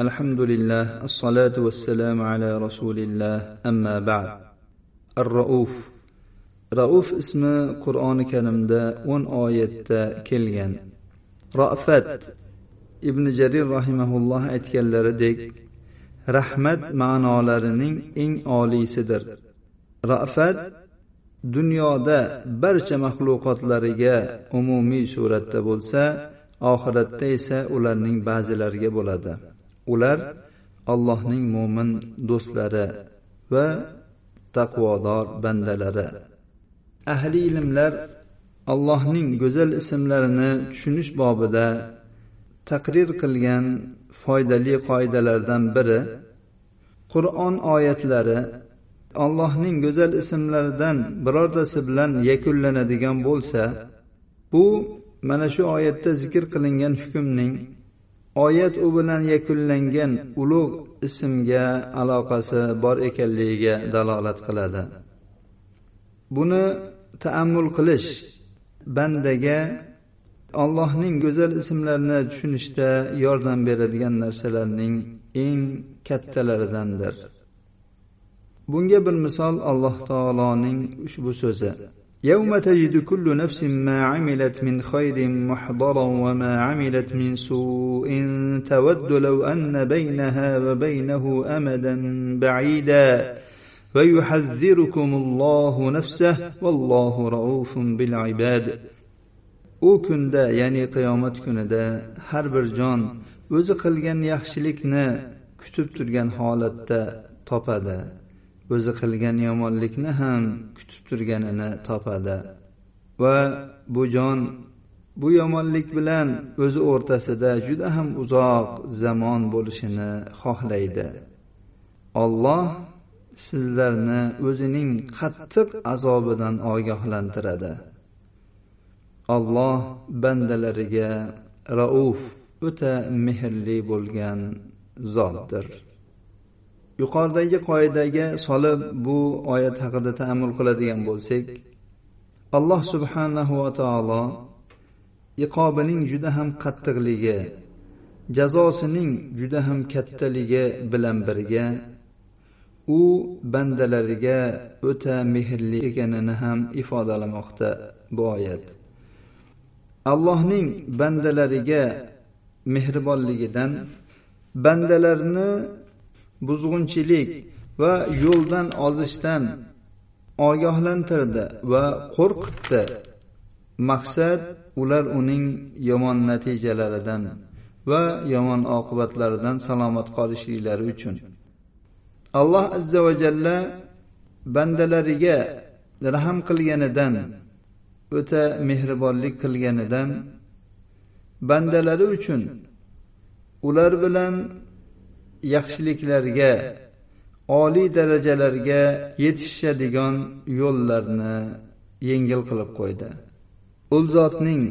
الحمد لله الصلاة والسلام على رسول الله أما بعد الرؤوف رؤوف اسم قرآن كريم دا ون آية كلغن رأفت ابن جرير رحمه الله aytganlaridek rahmat ma'nolarining eng oliysidir ra'fat dunyoda barcha maxluqotlariga umumiy suratda bo'lsa oxiratda esa ularning ba'zilariga bo'ladi Ular allohning mo'min do'stlari va taqvodor bandalari. Ahli ilmlar allohning go'zal ismlarini tushunish bobida taqrir qilgan foydali qoidalardan biri qur'on oyatlari allohning go'zal ismlaridan birortasi bilan yakunlanadigan bo'lsa bu mana shu oyatda zikr qilingan hukmning oyat u bilan yakunlangan ulug' ismga aloqasi bor ekanligiga dalolat qiladi. Buni taammul qilish bandaga allohning go'zal ismlarini tushunishda yordam beradigan narsalarning eng kattalaridandir. Bunga bir misol alloh taoloning ushbu so'zi. يوم تجد كل نفس ما عملت من خير محضرا وما عملت من سوء تود لو أن بينها وبينه أمدا بعيدا ويحذركم الله نفسه والله رؤوف بالعباد u kunda ya'ni qiyomat kunida har bir jon o'zi qilgan yaxshilikni kutib turgan holatda topadi O'zi qilgan yomonlikni ham kutib turganini topadi. Va bu jon bu yomonlik bilan o'zi o'rtasida juda ham uzoq zamon bo'lishini xohlaydi. Olloh sizlarni o'zining qattiq azobidan ogohlantiradi. Olloh bandalariga rauf o'ta mehrli bo'lgan zotdir. Yuqoridagi qoidaga solib bu oyat haqida taammul qiladigan bo'lsak alloh subhanahu va taolo iqobining juda ham qattiqligi jazosining juda ham kattaligi bilan birga u bandalariga o'ta mehrli ekanini ham ifodalamoqda bu oyat. Allohning bandalariga mehribonligidan bandalarni buzg'unchilik va yo'ldan ozishdan ogohlantirdi va qo'rqitdi. Maqsad ular uning yomon natijalaridan va yomon oqibatlaridan salomat qolishliklari uchun. Alloh azza va jalla bandalariga rahm qilganidan o'ta mehribonlik qilganidan bandalari uchun ular bilan yaxshiliklarga oliy darajalarga yetishadigan yo'llarni yengil qilib qo'ydi. U zotning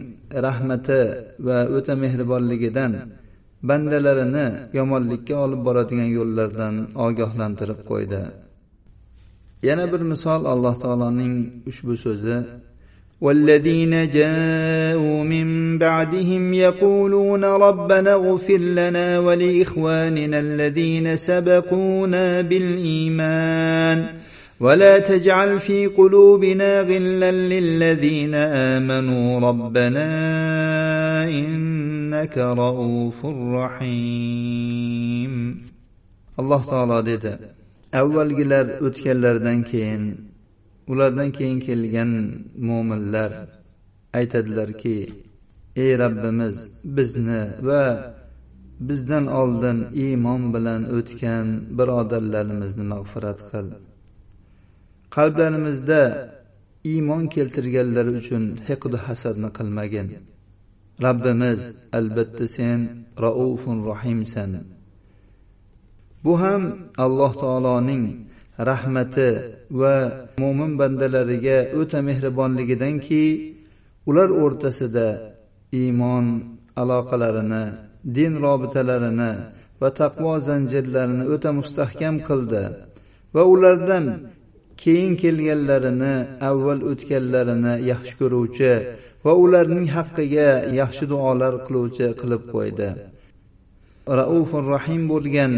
rahmati va o'ta mehribonligidan bandalarini yomonlikka olib boradigan yo'llardan ogohlantirib qo'ydi. Yana bir misol alloh taoloning ushbu so'zi والذين جاءوا من بعدهم يقولون ربنا اغفر لنا ولإخواننا الذين سبقونا بالإيمان ولا تجعل في قلوبنا غلا للذين آمنوا ربنا إنك رؤوف رحيم. الله تعالى dedi avvalgilar o'tganlardan keyin ulardan keyin kelgan mo'minlar aytadilarki ey rabbimiz bizni va bizdan oldin iymon bilan o'tgan birodarlarimizni mag'firat qil. Qalblarimizda iymon keltirganlar uchun hiqdu hasadni qilmagin. Rabbimiz albatta sen raufun rohimsan. Bu ham alloh taoloning rahmati va mo'min bandalariga o'ta mehribonligidanki ular o'rtasida iymon aloqalarini din robitalarini va taqvo zanjirlarini o'ta mustahkam qildi va ulardan keyin kelganlarini avval o'tganlarini yaxshi ko'ruvchi va ularning haqqiga yaxshi duolar qiluvchi qilib qo'ydi. Raufur rahim bo'lgan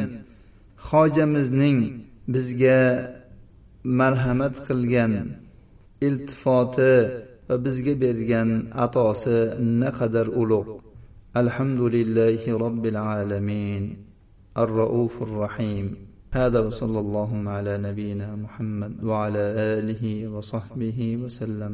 hojamizning bizga marhamat qilgan iltifoti va bizga bergan atosi naqadar ulug' alhamdulillahi robbil alamin الرؤوف الرحيم هذا وصلى الله على نبينا محمد وعلى اله وصحبه وسلم